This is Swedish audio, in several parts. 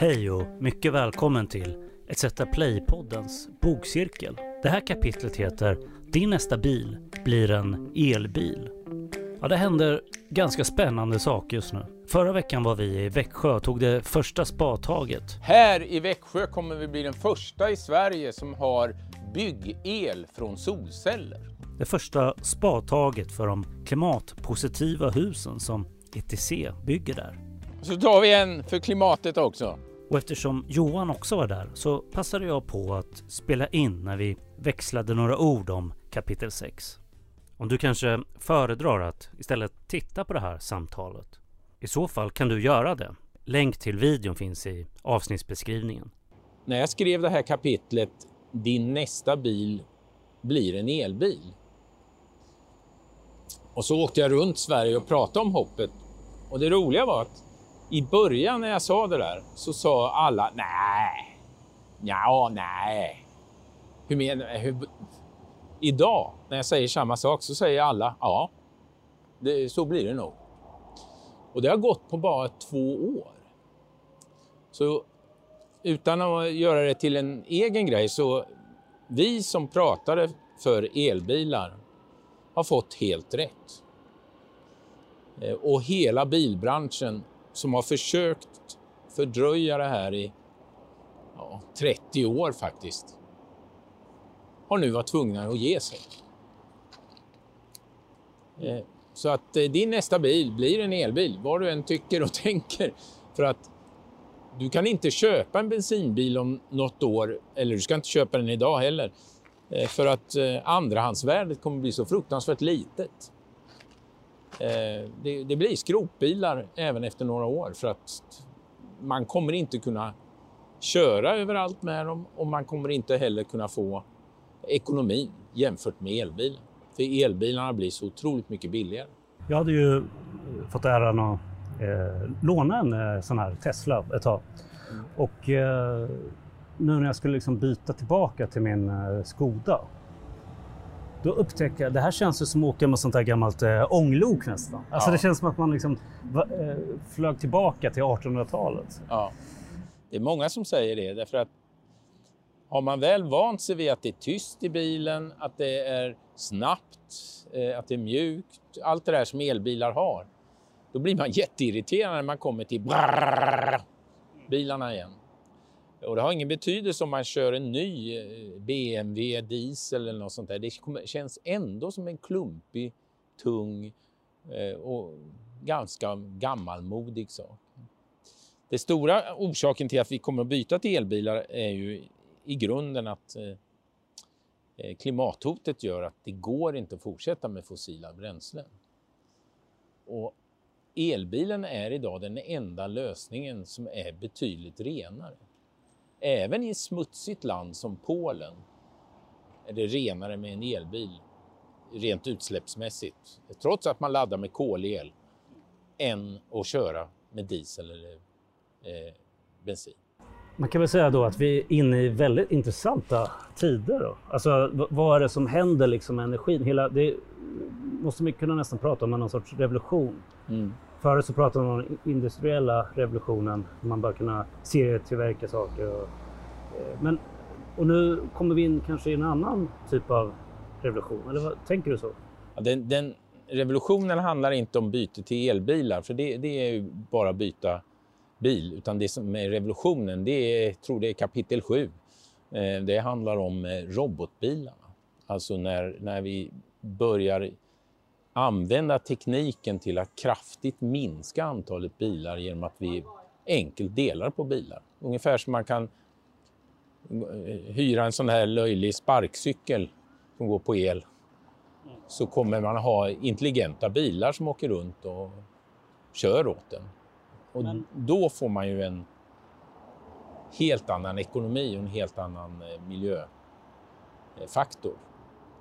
Hej och mycket välkommen till ETC Play-poddens bokcirkel. Det här kapitlet heter Din nästa bil blir en elbil. Ja, det händer ganska spännande saker just nu. Förra veckan var vi i Växjö och tog det första spadtaget. Här i Växjö kommer vi bli den första i Sverige som har bygg-el från solceller. Det första spadtaget för de klimatpositiva husen som ETC bygger där. Så tar vi en för klimatet också. Och eftersom Johan också var där så passade jag på att spela in när vi växlade några ord om kapitel 6. Om du kanske föredrar att istället titta på det här samtalet. I så fall kan du göra det. Länk till videon finns i avsnittsbeskrivningen. När jag skrev det här kapitlet Din nästa bil blir en elbil. Och så åkte jag runt Sverige och pratade om hoppet. Och det roliga var att i början när jag sa det där så sa alla nej, ja, nej. Hur menar hur... Idag när jag säger samma sak så säger alla ja, det, så blir det nog. Och det har gått på bara två år. Så utan att göra det till en egen grej så vi som pratade för elbilar har fått helt rätt. Eh, och hela bilbranschen som har försökt fördröja det här i ja, 30 år faktiskt, har nu varit tvungna att ge sig. Eh, så att eh, din nästa bil blir en elbil, vad du än tycker och tänker. För att du kan inte köpa en bensinbil om något år, eller du ska inte köpa den idag heller, eh, för att eh, andrahandsvärdet kommer bli så fruktansvärt litet. Det, det blir skrotbilar även efter några år för att man kommer inte kunna köra överallt med dem och man kommer inte heller kunna få ekonomin jämfört med elbilen. För elbilarna blir så otroligt mycket billigare. Jag hade ju eh, fått äran att eh, låna en eh, sån här Tesla ett tag. Mm. Och eh, nu när jag skulle liksom byta tillbaka till min eh, Skoda då upptäcker jag, det här känns ju som att åka med sånt där gammalt eh, ånglok nästan. Alltså ja. det känns som att man liksom va, eh, flög tillbaka till 1800-talet. Ja. Det är många som säger det därför att har man väl vant sig vid att det är tyst i bilen, att det är snabbt, eh, att det är mjukt, allt det där som elbilar har, då blir man jätteirriterad när man kommer till brrrr, bilarna igen. Och det har ingen betydelse om man kör en ny eh, BMW diesel eller något sånt där. Det känns ändå som en klumpig, tung eh, och ganska gammalmodig sak. Den stora orsaken till att vi kommer att byta till elbilar är ju i grunden att eh, klimathotet gör att det går inte att fortsätta med fossila bränslen. Och elbilen är idag den enda lösningen som är betydligt renare. Även i ett smutsigt land som Polen är det renare med en elbil rent utsläppsmässigt, trots att man laddar med kolel, än att köra med diesel eller eh, bensin. Man kan väl säga då att vi är inne i väldigt intressanta tider. Då. Alltså vad är det som händer liksom med energin? Hela, det måste man kunna nästan prata om någon sorts revolution. Mm. Förut så pratade man om den industriella revolutionen, man bör kunna serietillverka saker. Och, eh, men, och nu kommer vi in kanske i en annan typ av revolution, eller vad, tänker du så? Ja, den, den, revolutionen handlar inte om byte till elbilar, för det, det är ju bara byta bil, utan det som är revolutionen, det är, jag tror det är kapitel 7. Eh, det handlar om eh, robotbilarna. Alltså när, när vi börjar använda tekniken till att kraftigt minska antalet bilar genom att vi enkelt delar på bilar. Ungefär som man kan eh, hyra en sån här löjlig sparkcykel som går på el så kommer man ha intelligenta bilar som åker runt och kör åt den. Och Men... då får man ju en helt annan ekonomi och en helt annan eh, miljöfaktor.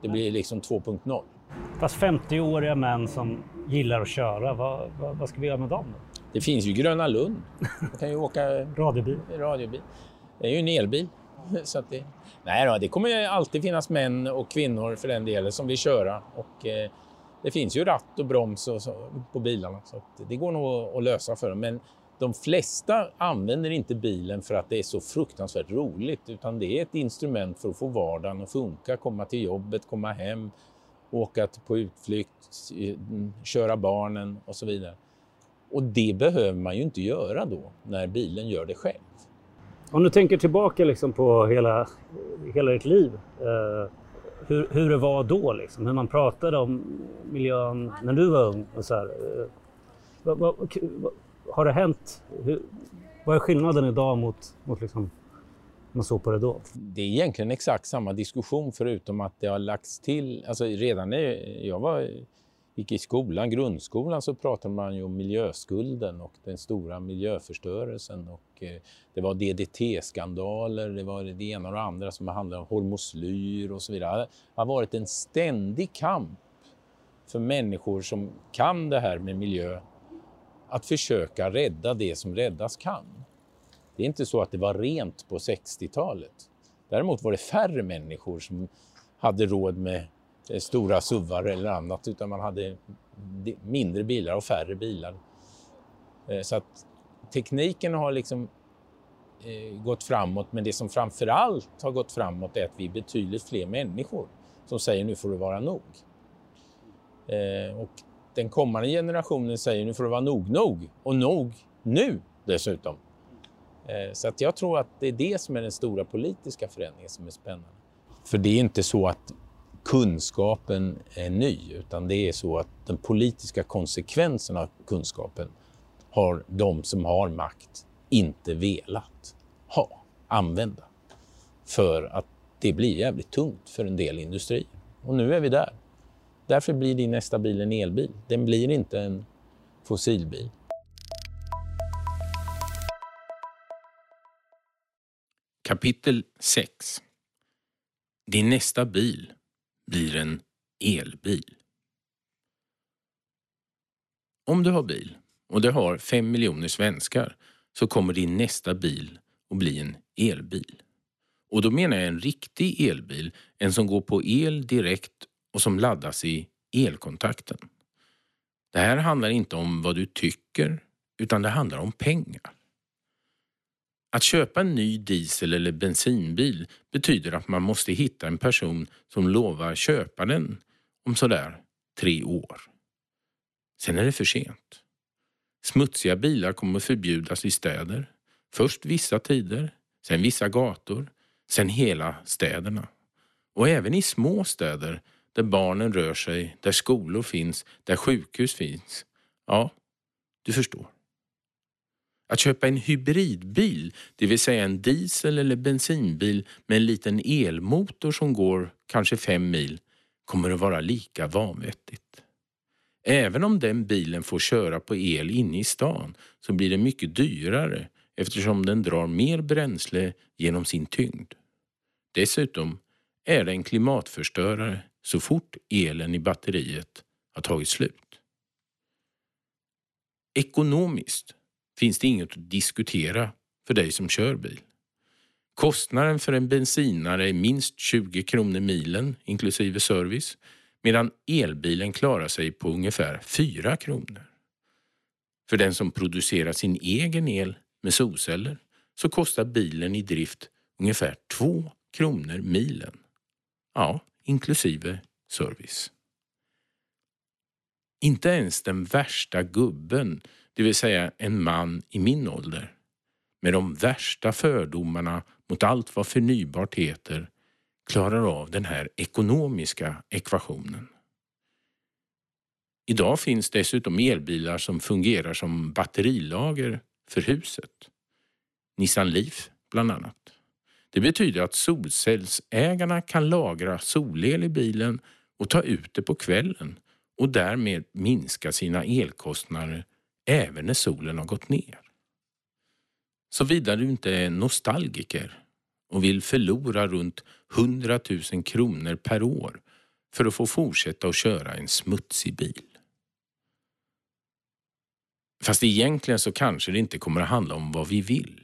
Det blir liksom 2.0. Fast 50-åriga män som gillar att köra, vad, vad, vad, ska vi göra med dem? Då? Det finns ju Gröna Lund. Man kan ju åka radiobil. radiobil. Det är ju en elbil. Så det, nej då, det kommer ju alltid finnas män och kvinnor för den delen som vill köra. Och, eh, det finns ju ratt och broms och så, på bilarna så det går nog att lösa för dem. Men de flesta använder inte bilen för att det är så fruktansvärt roligt utan det är ett instrument för att få vardagen att funka, komma till jobbet, komma hem, åka på utflykt, köra barnen och så vidare. Och det behöver man ju inte göra då när bilen gör det själv. Om du tänker tillbaka liksom på hela, hela ditt liv, eh, hur, hur det var då, liksom, hur man pratade om miljön när du var ung. Och så här, eh, vad, vad, vad, har det hänt? Hur, vad är skillnaden idag mot, mot liksom, man såg på det då? Det är egentligen exakt samma diskussion förutom att det har lagts till. Alltså redan när jag var, gick i skolan, grundskolan, så pratade man ju om miljöskulden och den stora miljöförstörelsen. Och, eh, det var DDT-skandaler, det var det ena och det andra som handlade om hormoslyr och så vidare. Det har varit en ständig kamp för människor som kan det här med miljö att försöka rädda det som räddas kan. Det är inte så att det var rent på 60-talet. Däremot var det färre människor som hade råd med eh, stora suvar eller annat utan man hade mindre bilar och färre bilar. Eh, så att tekniken har liksom eh, gått framåt men det som framför allt har gått framåt är att vi är betydligt fler människor som säger nu får det vara nog. Och den kommande generationen säger nu får det vara nog nog och nog nu dessutom. Eh, så att jag tror att det är det som är den stora politiska förändringen som är spännande. För det är inte så att kunskapen är ny utan det är så att den politiska konsekvensen av kunskapen har de som har makt inte velat ha, använda. För att det blir jävligt tungt för en del industrier. Och nu är vi där. Därför blir din nästa bil en elbil. Den blir inte en fossilbil. Kapitel 6 Din nästa bil blir en elbil. Om du har bil, och det har fem miljoner svenskar, så kommer din nästa bil att bli en elbil. Och då menar jag en riktig elbil, en som går på el direkt och som laddas i elkontakten. Det här handlar inte om vad du tycker, utan det handlar om pengar. Att köpa en ny diesel eller bensinbil betyder att man måste hitta en person som lovar köpa den om sådär tre år. Sen är det för sent. Smutsiga bilar kommer förbjudas i städer. Först vissa tider, sen vissa gator, sen hela städerna. Och även i små städer där barnen rör sig, där skolor finns, där sjukhus finns. Ja, du förstår. Att köpa en hybridbil, det vill säga en diesel eller bensinbil med en liten elmotor som går kanske fem mil, kommer att vara lika vanvettigt. Även om den bilen får köra på el inne i stan så blir det mycket dyrare eftersom den drar mer bränsle genom sin tyngd. Dessutom är det en klimatförstörare så fort elen i batteriet har tagit slut. Ekonomiskt finns det inget att diskutera för dig som kör bil. Kostnaden för en bensinare är minst 20 kronor milen inklusive service medan elbilen klarar sig på ungefär 4 kronor. För den som producerar sin egen el med solceller så kostar bilen i drift ungefär 2 kronor milen. Ja, inklusive service. Inte ens den värsta gubben, det vill säga en man i min ålder, med de värsta fördomarna mot allt vad förnybart heter, klarar av den här ekonomiska ekvationen. Idag finns dessutom elbilar som fungerar som batterilager för huset. Nissan Leaf bland annat. Det betyder att solcellsägarna kan lagra solel i bilen och ta ut det på kvällen och därmed minska sina elkostnader även när solen har gått ner. Såvida du inte är nostalgiker och vill förlora runt 100 000 kronor per år för att få fortsätta att köra en smutsig bil. Fast egentligen så kanske det inte kommer att handla om vad vi vill.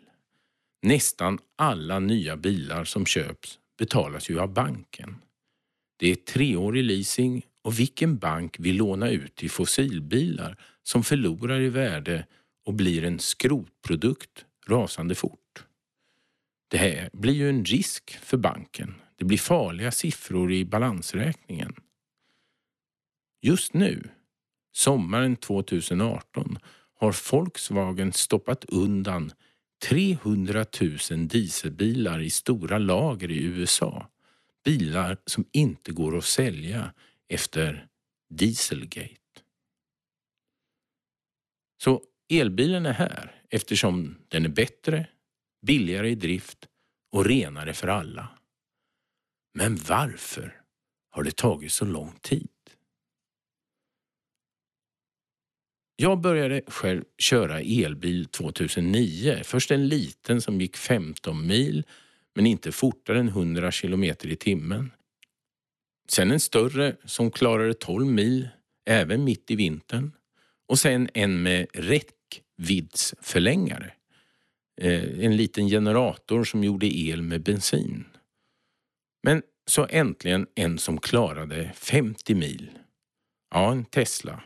Nästan alla nya bilar som köps betalas ju av banken. Det är treårig leasing och vilken bank vill låna ut till fossilbilar som förlorar i värde och blir en skrotprodukt rasande fort. Det här blir ju en risk för banken. Det blir farliga siffror i balansräkningen. Just nu, sommaren 2018, har Volkswagen stoppat undan 300 000 dieselbilar i stora lager i USA. Bilar som inte går att sälja efter Dieselgate. Så elbilen är här eftersom den är bättre, billigare i drift och renare för alla. Men varför har det tagit så lång tid? Jag började själv köra elbil 2009. Först en liten som gick 15 mil men inte fortare än 100 kilometer i timmen. Sen en större som klarade 12 mil även mitt i vintern. Och sen en med räckviddsförlängare. Eh, en liten generator som gjorde el med bensin. Men så äntligen en som klarade 50 mil. Ja, en Tesla.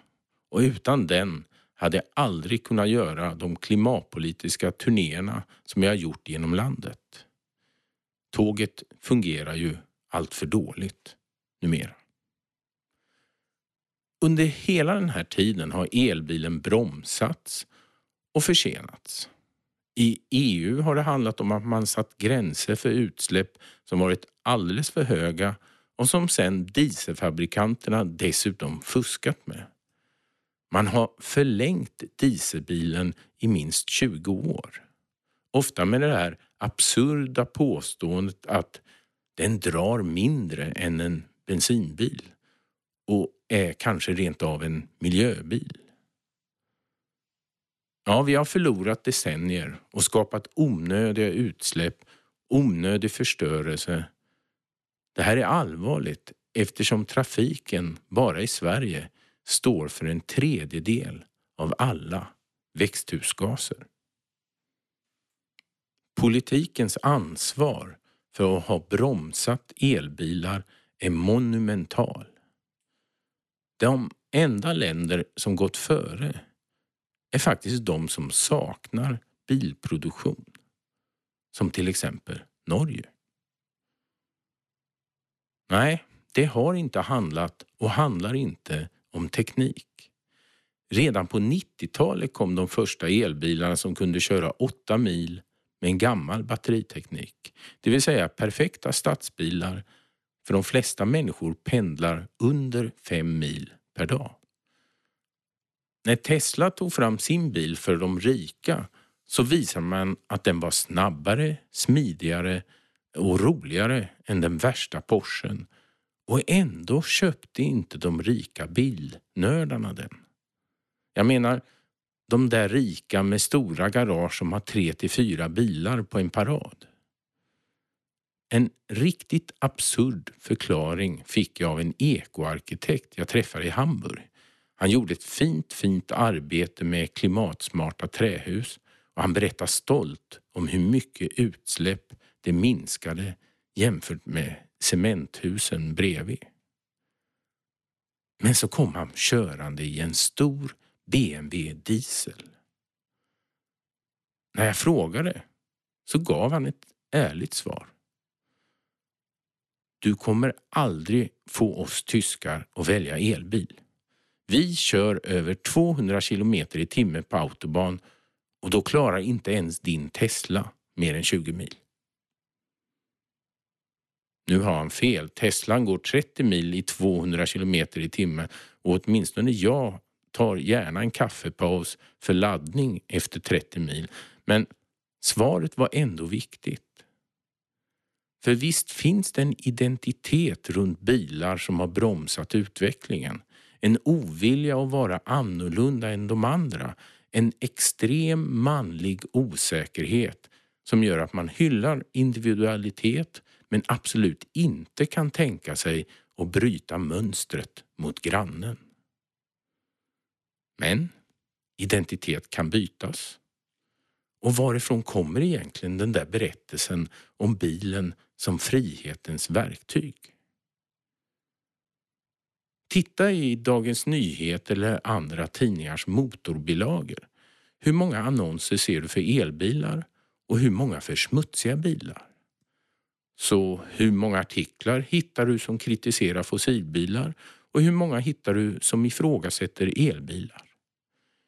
Och utan den hade jag aldrig kunnat göra de klimatpolitiska turnéerna som jag gjort genom landet. Tåget fungerar ju allt för dåligt numera. Under hela den här tiden har elbilen bromsats och försenats. I EU har det handlat om att man satt gränser för utsläpp som varit alldeles för höga och som sedan dieselfabrikanterna dessutom fuskat med. Man har förlängt dieselbilen i minst 20 år. Ofta med det här absurda påståendet att den drar mindre än en bensinbil och är kanske rent av en miljöbil. Ja, vi har förlorat decennier och skapat onödiga utsläpp, onödig förstörelse. Det här är allvarligt eftersom trafiken bara i Sverige står för en tredjedel av alla växthusgaser. Politikens ansvar för att ha bromsat elbilar är monumental. De enda länder som gått före är faktiskt de som saknar bilproduktion. Som till exempel Norge. Nej, det har inte handlat och handlar inte om teknik. Redan på 90-talet kom de första elbilarna som kunde köra 8 mil med en gammal batteriteknik. Det vill säga perfekta stadsbilar för de flesta människor pendlar under fem mil per dag. När Tesla tog fram sin bil för de rika så visade man att den var snabbare, smidigare och roligare än den värsta Porschen och ändå köpte inte de rika bilnördarna den. Jag menar, de där rika med stora garage som har tre till fyra bilar på en parad. En riktigt absurd förklaring fick jag av en ekoarkitekt jag träffade i Hamburg. Han gjorde ett fint, fint arbete med klimatsmarta trähus och han berättar stolt om hur mycket utsläpp det minskade jämfört med cementhusen bredvid. Men så kom han körande i en stor BMW diesel. När jag frågade så gav han ett ärligt svar. Du kommer aldrig få oss tyskar att välja elbil. Vi kör över 200 kilometer i timmen på autobahn och då klarar inte ens din Tesla mer än 20 mil. Nu har han fel. Teslan går 30 mil i 200 kilometer i timmen och åtminstone jag tar gärna en kaffepaus för laddning efter 30 mil. Men svaret var ändå viktigt. För visst finns det en identitet runt bilar som har bromsat utvecklingen. En ovilja att vara annorlunda än de andra. En extrem manlig osäkerhet som gör att man hyllar individualitet men absolut inte kan tänka sig att bryta mönstret mot grannen. Men identitet kan bytas. Och varifrån kommer egentligen den där berättelsen om bilen som frihetens verktyg? Titta i Dagens Nyheter eller andra tidningars motorbilagor. hur många annonser ser du för elbilar och hur många för smutsiga bilar? Så hur många artiklar hittar du som kritiserar fossilbilar och hur många hittar du som ifrågasätter elbilar?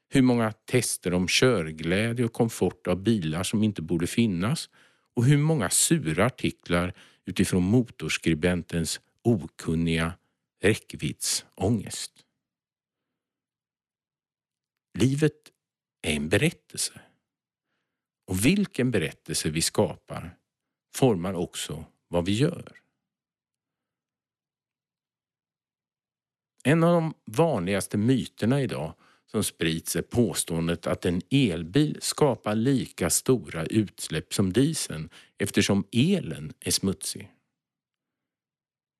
Hur många tester om körglädje och komfort av bilar som inte borde finnas och hur många sura artiklar utifrån motorskribentens okunniga räckviddsångest. Livet är en berättelse. Och vilken berättelse vi skapar formar också vad vi gör. En av de vanligaste myterna idag som sprids är påståendet att en elbil skapar lika stora utsläpp som dieseln eftersom elen är smutsig.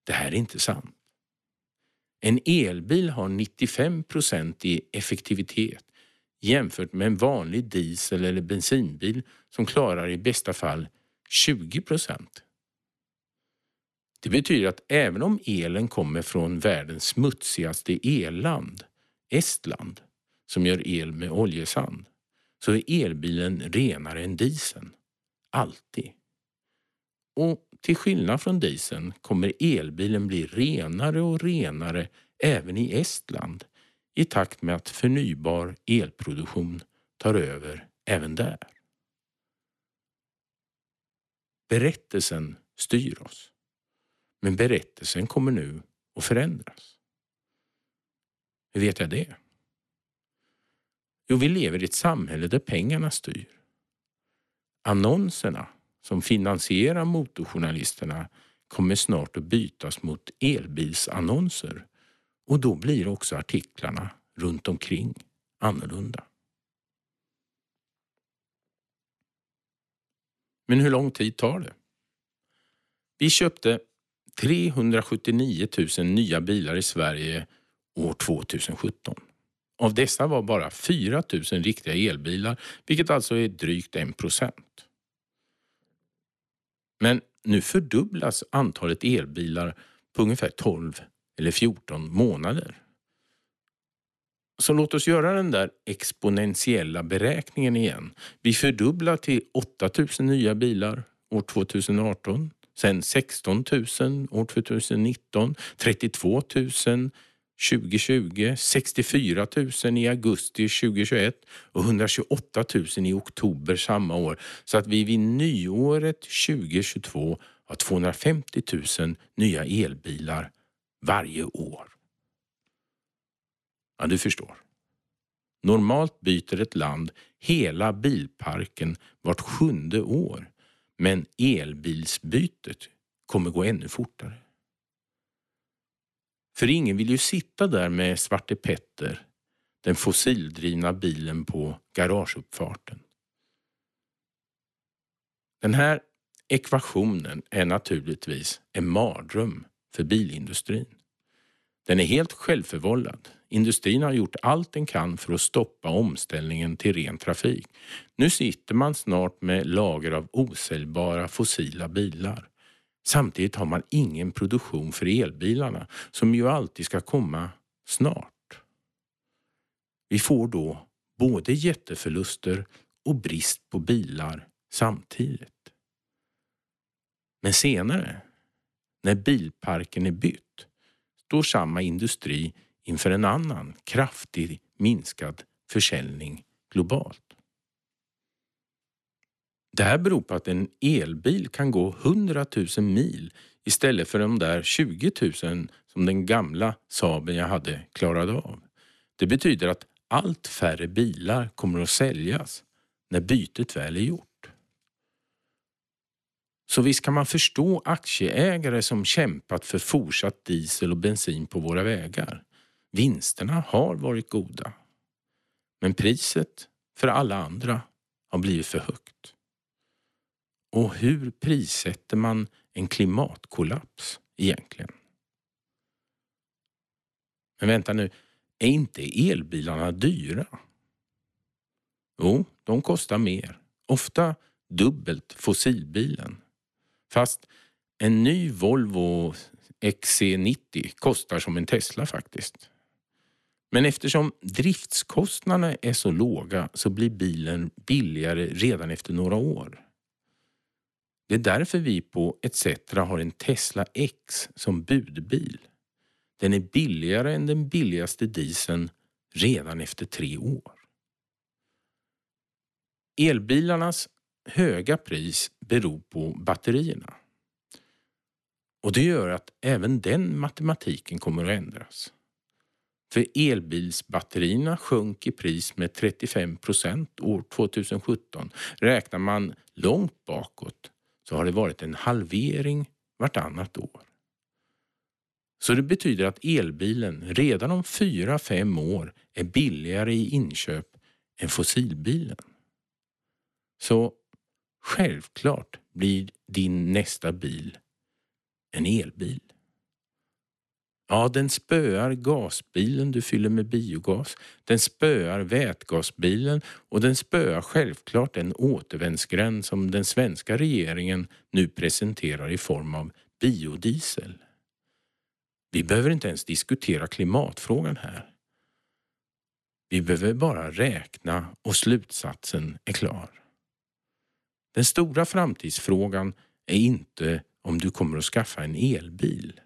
Det här är inte sant. En elbil har 95 procent i effektivitet jämfört med en vanlig diesel eller bensinbil som klarar i bästa fall 20 procent. Det betyder att även om elen kommer från världens smutsigaste elland, Estland, som gör el med oljesand, så är elbilen renare än dieseln. Alltid. Och till skillnad från dieseln kommer elbilen bli renare och renare även i Estland i takt med att förnybar elproduktion tar över även där. Berättelsen styr oss. Men berättelsen kommer nu att förändras. Hur vet jag det? Jo, vi lever i ett samhälle där pengarna styr. Annonserna som finansierar motorjournalisterna kommer snart att bytas mot elbilsannonser och då blir också artiklarna runt omkring annorlunda. Men hur lång tid tar det? Vi köpte 379 000 nya bilar i Sverige år 2017. Av dessa var bara 4 000 riktiga elbilar, vilket alltså är drygt 1 procent. Men nu fördubblas antalet elbilar på ungefär 12 eller 14 månader. Så låt oss göra den där exponentiella beräkningen igen. Vi fördubblar till 8 000 nya bilar år 2018, sen 16 000 år 2019, 32 000 2020, 64 000 i augusti 2021 och 128 000 i oktober samma år. Så att vi vid nyåret 2022 har 250 000 nya elbilar varje år. Ja, du förstår. Normalt byter ett land hela bilparken vart sjunde år, men elbilsbytet kommer gå ännu fortare. För ingen vill ju sitta där med Svarte Petter, den fossildrivna bilen på garageuppfarten. Den här ekvationen är naturligtvis en mardröm för bilindustrin. Den är helt självförvållad. Industrin har gjort allt den kan för att stoppa omställningen till ren trafik. Nu sitter man snart med lager av osäljbara fossila bilar. Samtidigt har man ingen produktion för elbilarna som ju alltid ska komma snart. Vi får då både jätteförluster och brist på bilar samtidigt. Men senare, när bilparken är bytt, står samma industri inför en annan kraftigt minskad försäljning globalt. Det här beror på att en elbil kan gå 100 000 mil istället för de där 20 000 som den gamla Saaben jag hade klarade av. Det betyder att allt färre bilar kommer att säljas när bytet väl är gjort. Så visst kan man förstå aktieägare som kämpat för fortsatt diesel och bensin på våra vägar. Vinsterna har varit goda. Men priset för alla andra har blivit för högt. Och hur prissätter man en klimatkollaps egentligen? Men vänta nu, är inte elbilarna dyra? Jo, de kostar mer. Ofta dubbelt fossilbilen. Fast en ny Volvo XC90 kostar som en Tesla faktiskt. Men eftersom driftskostnaderna är så låga så blir bilen billigare redan efter några år. Det är därför vi på ETC har en Tesla X som budbil. Den är billigare än den billigaste dieseln redan efter tre år. Elbilarnas höga pris beror på batterierna. Och det gör att även den matematiken kommer att ändras. För elbilsbatterierna sjönk i pris med 35 procent år 2017. Räknar man långt bakåt så har det varit en halvering vartannat år. Så det betyder att elbilen redan om 4-5 år är billigare i inköp än fossilbilen. Så självklart blir din nästa bil en elbil. Ja, den spöar gasbilen du fyller med biogas, den spöar vätgasbilen och den spöar självklart den återvändsgränd som den svenska regeringen nu presenterar i form av biodiesel. Vi behöver inte ens diskutera klimatfrågan här. Vi behöver bara räkna och slutsatsen är klar. Den stora framtidsfrågan är inte om du kommer att skaffa en elbil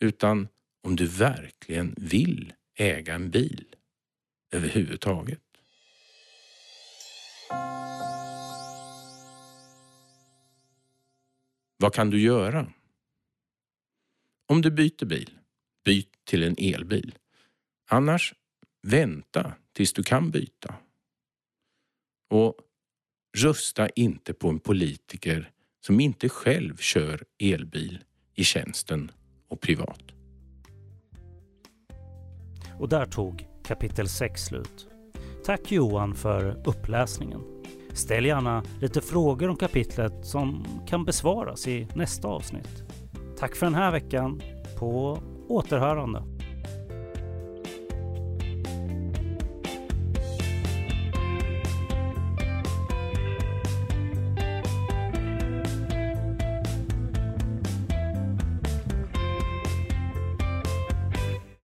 utan om du verkligen vill äga en bil överhuvudtaget. Vad kan du göra? Om du byter bil, byt till en elbil. Annars, vänta tills du kan byta. Och rösta inte på en politiker som inte själv kör elbil i tjänsten och privat. Och där tog kapitel 6 slut. Tack Johan för uppläsningen. Ställ gärna lite frågor om kapitlet som kan besvaras i nästa avsnitt. Tack för den här veckan. På återhörande.